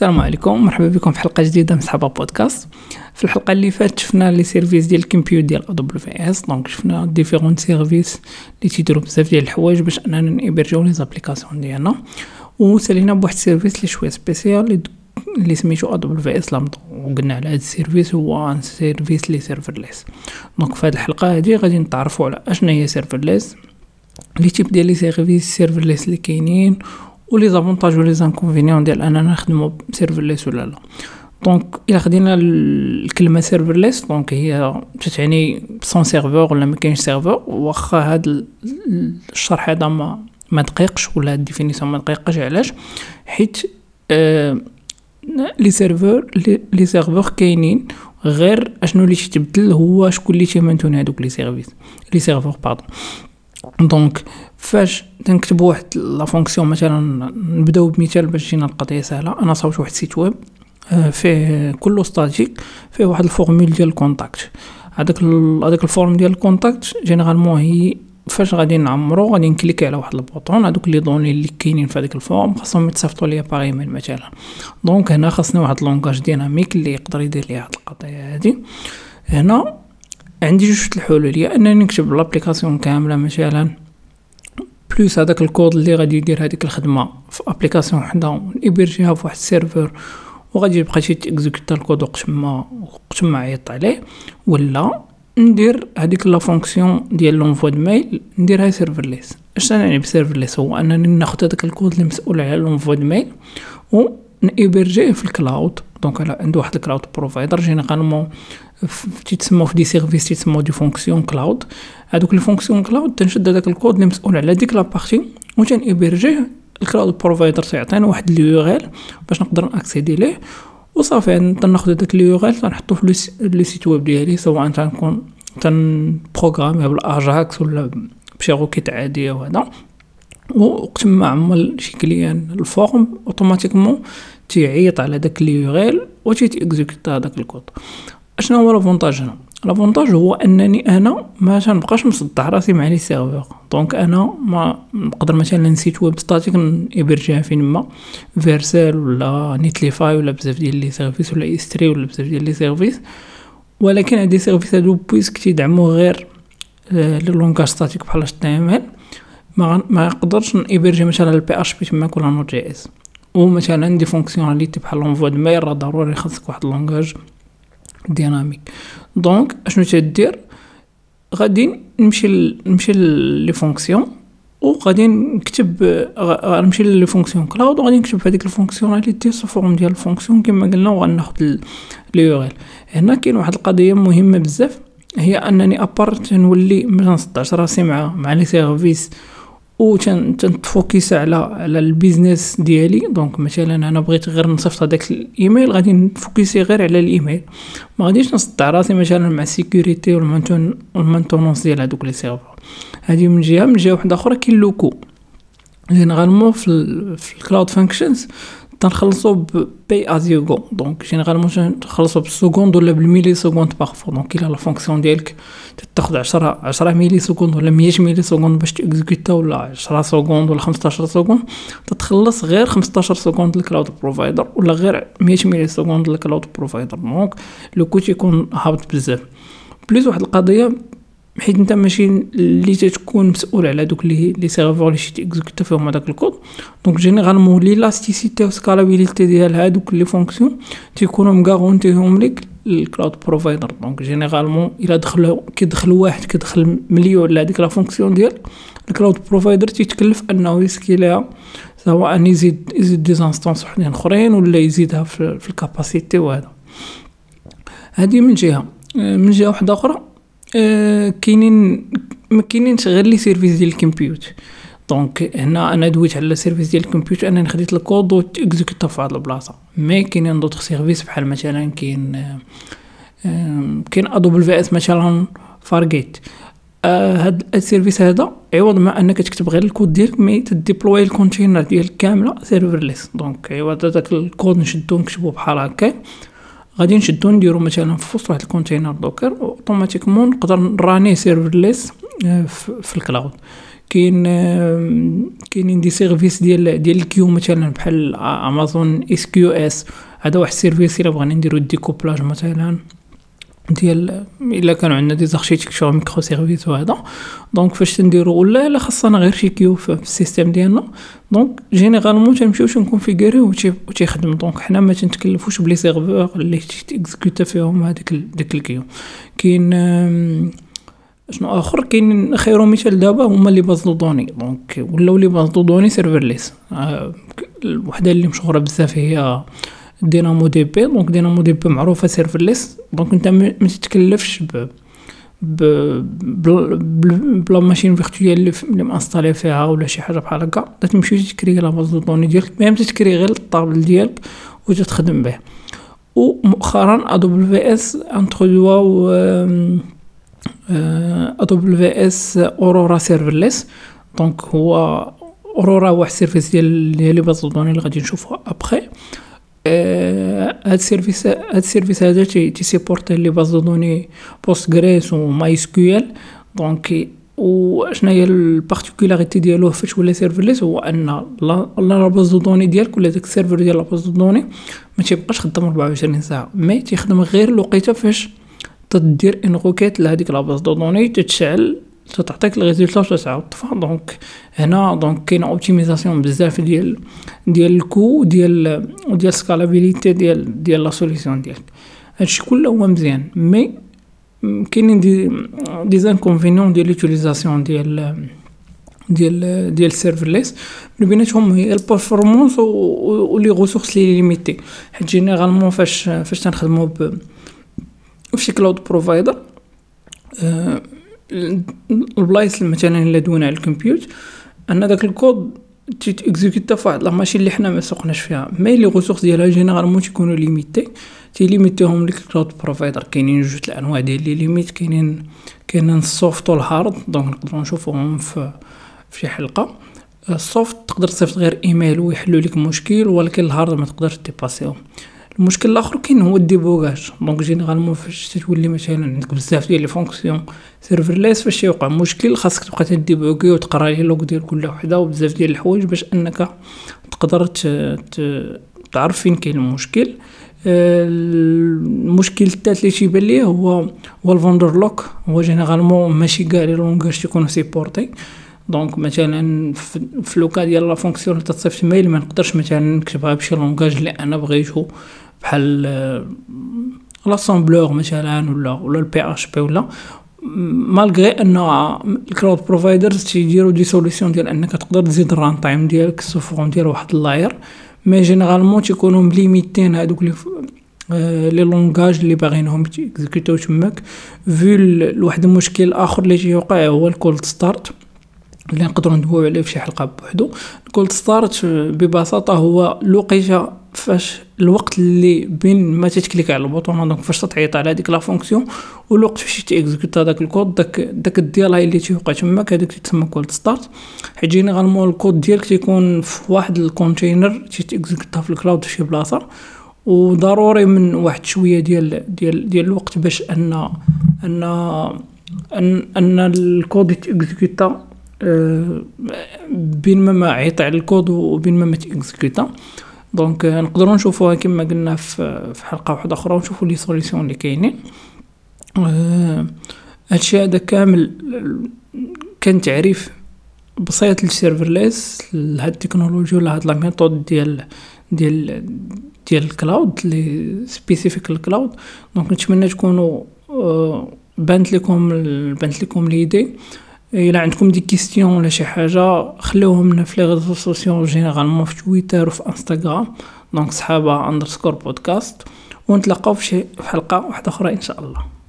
السلام عليكم مرحبا بكم في حلقة جديدة من صحابه بودكاست. في الحلقة اللي فاتت شفنا les services ديال ال compute ديال AWS donc شفنا différents services اللي تيديروا بزاف ديال الحوايج باش أننا نيبرجيو les applications ديالنا. وسالينا بواحد ال service اللي شوية spécial اللي سميتو AWS Lambda وقلنا على هذا ال service هو service اللي serverless donc في هذه الحلقة هذه غادي نتعرفوا على اشنا هي serverless les types ديال les services serverless اللي كاينين و les avantages و les inconvénients ديال أننا نخدمو serverless ولا لا. donc إلا خدينا الكلمة serverless donc هي تعني sans serveur ولا ما كاينش serveur واخا هاد الشرح هذا ما ما دقيقش ولا ال définition ما دقيقش علاش؟ حيت آه les serveurs les serveurs كاينين. غير أشنو اللي تيتبدل هو شكون اللي تيمنتون هادوك les services les serveurs pardon donc فاش تنكتب واحد la fonction مثلا نبداو بمثال باش تجينا القضية سهلة. أنا صاوبت واحد ال site web آه، فيه كله statique فيه واحد ال formule ديال ال contact هذاك هذاك ال form ديال ال contact généralement هي فاش غادي نعمرو غادي نكليكي على واحد ال bouton. هذوك les données اللي كاينين في هذيك ال form خاصهم يتصيفطوا ليا par email مثلا. donc هنا خاصني واحد langage dynamique اللي يقدر يدير لي هاد القضية هادي. هنا عندي جوج الحلول يا أنني نكتب l'application كاملة مثلا plus هذاك الكود اللي غادي يدير هذيك الخدمة في application وحدة ونيبرجيها في واحد ال serveur وغادي يبقى شي تيكزيكوتا الكود وقت ما وقت ما عيط عليه. ولا ندير هذيك la fonction ديال l'envoi de mail نديرها serverless اش نعني ب serverless هو أنني ناخذ هذاك الكود اللي مسؤول على l'envoi de mail و نيبرجيه في ال cloud donc عنده واحد ال cloud provider généralement تيتسموا في des services تيتسموا des fonctions cloud هذوك les fonctions cloud تنشد هذاك الكود اللي مسؤول على ديك la partie و تنيبرجيه ال cloud provider تيعطينا واحد ال URL باش نقدر ناكسيدي ليه وصافي تناخذ هذاك ال URL تنحطو في le site web ديالي سواء تنكون تنبروغرامي بالاجاكس ولا بشي requête عاديه وهذا وقت ما عمر شي client ال form automatiquement تيعيط على داك ال URL و تيتيكزيكوتا هذاك الكود أشنو هو l'avantage هنا؟ l'avantage هو أنني أنا ما تنبقاش مصدع راسي مع les serveurs donc أنا ما نقدر مثلا un site web statique نبرجيها فين ما Vercel ولا Netlify ولا بزاف ديال les services ولا S3 ولا بزاف ديال les services ولكن هادي services هادو puisque تيدعمو غير les langages statiques بحال HTML. ما ما يقدرش نبرجي مثلا ال PHP تماك ولا Node.js ومثلا des fonctionnalités بحال l'envoi de mail راه ضروري خاصك واحد langage dynamique donc اشنو تدير غادي نمشي نمشي les fonctions وغادي نكتب غنمشي les fonctions cloud وغادي نكتب هذيك ال fonctionnalité sous forme ديال ال fonction كما قلنا وغناخذ لي يو هنا كاين واحد القضية مهمة بزاف هي أنني à part تنولي ما نصدعش راسي مع مع les services و تنفوكيس على على ال business ديالي. donc مثلا أنا بغيت غير نصيفط هذاك الإيميل غادي نفوكيسي غير على الإيميل. ما غاديش نصدع راسي مثلا مع ال sécurité وال maintenance ديال هذوك les serveurs. هذه من جهة من جهة واحدة أخرى كاين le coût. généralement في, في ال cloud functions تنخلصو pay as you go donc généralement تخلصو بال seconde ولا بال milliseconde parfois donc الا la fonction ديالك. تاخد عشرة عشرة millisecondes ولا مية millisecondes باش تيكزيكوتا ولا عشرة secondes ولا خمسطاش secondes تتخلص غير خمسطاش secondes لل cloud provider ولا غير مية millisecondes لل cloud provider donc le coût تيكون هابط بزاف. plus واحد القضية حيت انت ماشي اللي تكون مسؤول على دوك les les serveurs اللي شي تيكزيكوتا فيهم هذاك ال code. donc généralement l'élasticité و scalabilité ديال هادوك les fonctions تيكونوا مغارونتيهم ليك ال cloud provider. donc généralement إلا دخلوا كيدخل واحد كيدخل مليون لهاديك la fonction ديال ال cloud provider تيتكلف أنه يسكيليها سواء يزيد يزيد des instances وحدين أخرين ولا يزيدها في, في ال capacité وهذا. هذه من جهة. من جهة واحدة أخرى آه، كاينين ما كاينينش غير les services ديال ال compute. donc هنا أنا دويت على services ديال ال compute انني خديت الكود و في هاد البلاصة. mais كاينين d'autres services بحال مثلا كاين آه، كاين AWS مثلا Fargate آه هاد ال service هذا عوض ما أنك تكتب غير الكود ديالك mais تديبلوي ال container ديالك كاملة serverless donc عوض هذاك الكود نشدو نكتبو بحال هكا. غادي نشدو نديرو مثلا في وسط واحد ال container Docker automatiquement نقدر نراني serverless آه، في ال cloud. كاين كاينين des services ديال ديال ال queue مثلا بحال Amazon SQS هذا واحد ال service إلا بغينا نديرو découplage مثلا. ديال الا كانوا عندنا des architectures microservices وهذا. donc فاش تنديرو ولا الا خاصنا غير شي queue في ال système ديالنا. donc généralement تنمشيو تنكونفيغوريو و تيخدم donc حنا ما تنتكلفوش ب les serveurs اللي تيكزيكوتا فيهم هذيك ديك ال queue. كاين شنو آخر؟ كاين خير مثال دابا هما les bases de données. donc ولاو les bases de données serverless. آه وحده اللي مشهورة بزاف هي دينامو دي بي دونك دينامو دي بي معروفة serverless donc أنت ما تتكلفش ب ب la machine virtuelle اللي, اللي مانستالي فيها ولا شي حاجة بحال هكا. تمشي تكري la base de données ديالك même تكري غير ال table ديالك و تخدم به ومؤخرا AWS انترودواو AWS Aurora serverless donc هو Aurora واحد ال service ديال ديال les bases de données اللي غادي نشوفوها ابخي هاد ال service هاد ال service هذا تيسيبورتي les bases de données Postgres و MySQL donc و شنو هي ال particularité ديالو فاش ولا serverless هو ان la base de données ديالك ولا داك ال server ديال la base de données ما تيبقاش خدام 24 ساعه mais تيخدم غير الوقيته فاش تدير une requête لهاديك la base de données تتشعل تعطيك ال résultat وتتعاود تطفى donc هنا donc كاين optimisation بزاف ديال ديال ال coût ديال ديال scalabilité ديال ديال la solution ديالك هادشي كله هو مزيان mais كاينين des des inconvénients ديال l'utilisation ديال ديال ديال serverless من بيناتهم هي ال performance و les ressources لي limitées حيت généralement فاش فاش تنخدمو ب فشي cloud provider البلايص مثلا اللي دوينا على ال compute أن داك الكود تيتيكزيكوتا فواحد la machine اللي حنا ما سوقناش فيها. mais les ressources ديالها généralement تيكونوا limitées تيليميتيهم ليك ال cloud provider كاينين جوج الأنواع ديال les limites كاينين كاينين ال soft وال hard donc نقدروا نشوفوهم في في شي حلقة. ال soft تقدر تصيفط غير ايميل ويحلوا لك مشكل ولكن ال hard ما تقدرش تيباسيهم المشكل الآخر كاين هو ال débogage. donc généralement فاش تولي مثلا عندك بزاف ديال les fonctions serverless فاش يوقع مشكل خاصك تبقى تديبوغي وتقرا les logs ديال كل وحدة وبزاف ديال الحوايج باش أنك تقدر تعرف فين كاين المشكل. المشكل الثالث اللي تيبان ليه هو هو ال vendor lock هو généralement ماشي كاع les langages تيكونوا supportés donc مثلا في le cas ديال la fonction تصيفط mail ما نقدرش مثلا نكتبها بشي لونغاج اللي أنا بغيتو بحال l'assembleur مثلا ولا ولا ال PHP ولا. malgré أن ال cloud providers تيديروا des solutions ديال أنك تقدر تزيد ال runtime ديالك sous forme ديال واحد ال layer. mais généralement تيكونوا مليميتين هادوك لي les langages اللي باغينهم تيكزيكوتاو تماك. فيو لواحد المشكل آخر اللي تيوقع هو ال cold start اللي نقدروا ندويو عليه في شي حلقة بوحدو. ال cold start ببساطة هو الوقيته فاش الوقت اللي بين ما تتكليك على ال bouton donc فاش تعيط على هذيك la fonction والوقت فاش تيكزيكوت هذاك الكود داك داك الديال اللي تيوقع تماك هذاك تيتسمى cold start حيت généralement ال code ديالك تيكون في واحد ال container تيكزيكوتا في ال cloud في شي بلاصة. وضروري من واحد شوية ديال ديال ديال الوقت باش ان ان ان, أن الكود يتيكزيكوتا أه بين ما عيط على الكود وبين ما ما تيكزيكوتا. donc نقدروا نشوفوها كما قلنا في حلقة واحدة أخرى ونشوفوا les solutions اللي كاينين. أه هادشي هذا كامل كان تعريف بسيط لل serverless لهاد التكنولوجيا ولا هاد la méthode ديال ديال ديال ال cloud لي spécifique ال cloud donc نتمنى تكونوا أه بانت لكم بانت لكم l'idée إلا عندكم des questions ولا شي حاجة خليوهم لنا في les réseaux sociaux généralement في تويتر وفي إنستغرام donc صحابة underscore podcast ونتلاقاو في شي حلقة واحدة أخرى إن شاء الله.